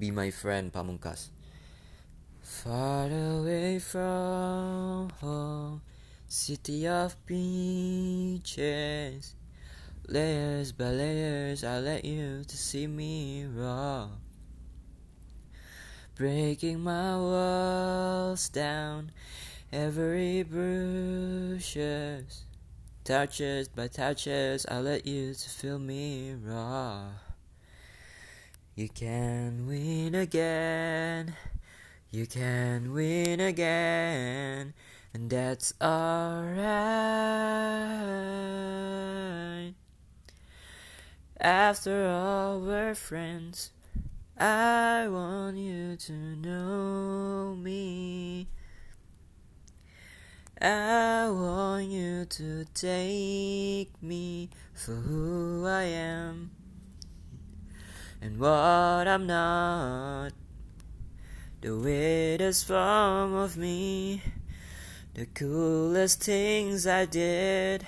Be My Friend Pamungkas. Far away from home City of beaches Layers by layers I let you to see me raw. Breaking my walls down Every bruises Touches by touches I let you to feel me raw You can win again. You can win again. And that's alright. After all we're friends. I want you to know me. I want you to take me for who I am and what I'm not. The weirdest form of me, the coolest things I did.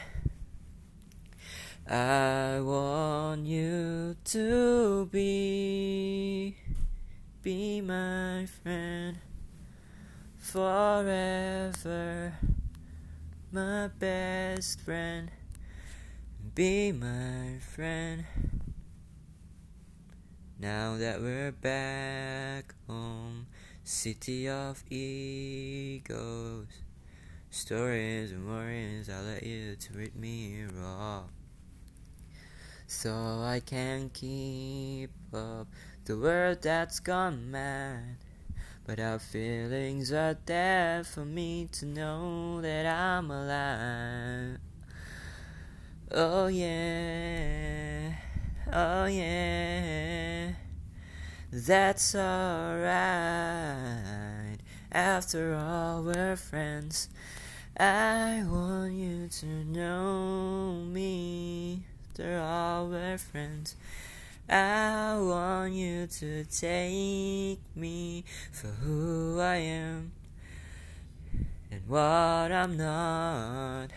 I want you to be, be my friend forever my best friend, be my friend. Now that we're back home, city of egos, stories and worries, I'll let you treat me raw. So I can keep up the world that's gone mad. But our feelings are there for me to know that I'm alive. Oh yeah, oh yeah, that's alright. After all, we're friends. I want you to know me. After all, we're friends. I want you to take me for who I am and what I'm not.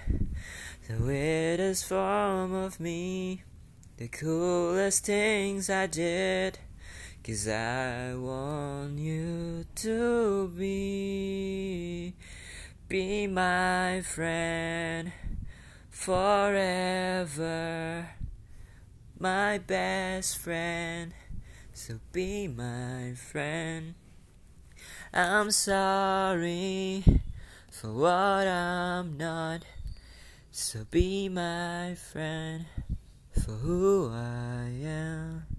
The weirdest form of me, the coolest things I did. Cause I want you to be, be my friend forever my best friend. So be my friend. I'm sorry for what I'm not. So be my friend for who I am.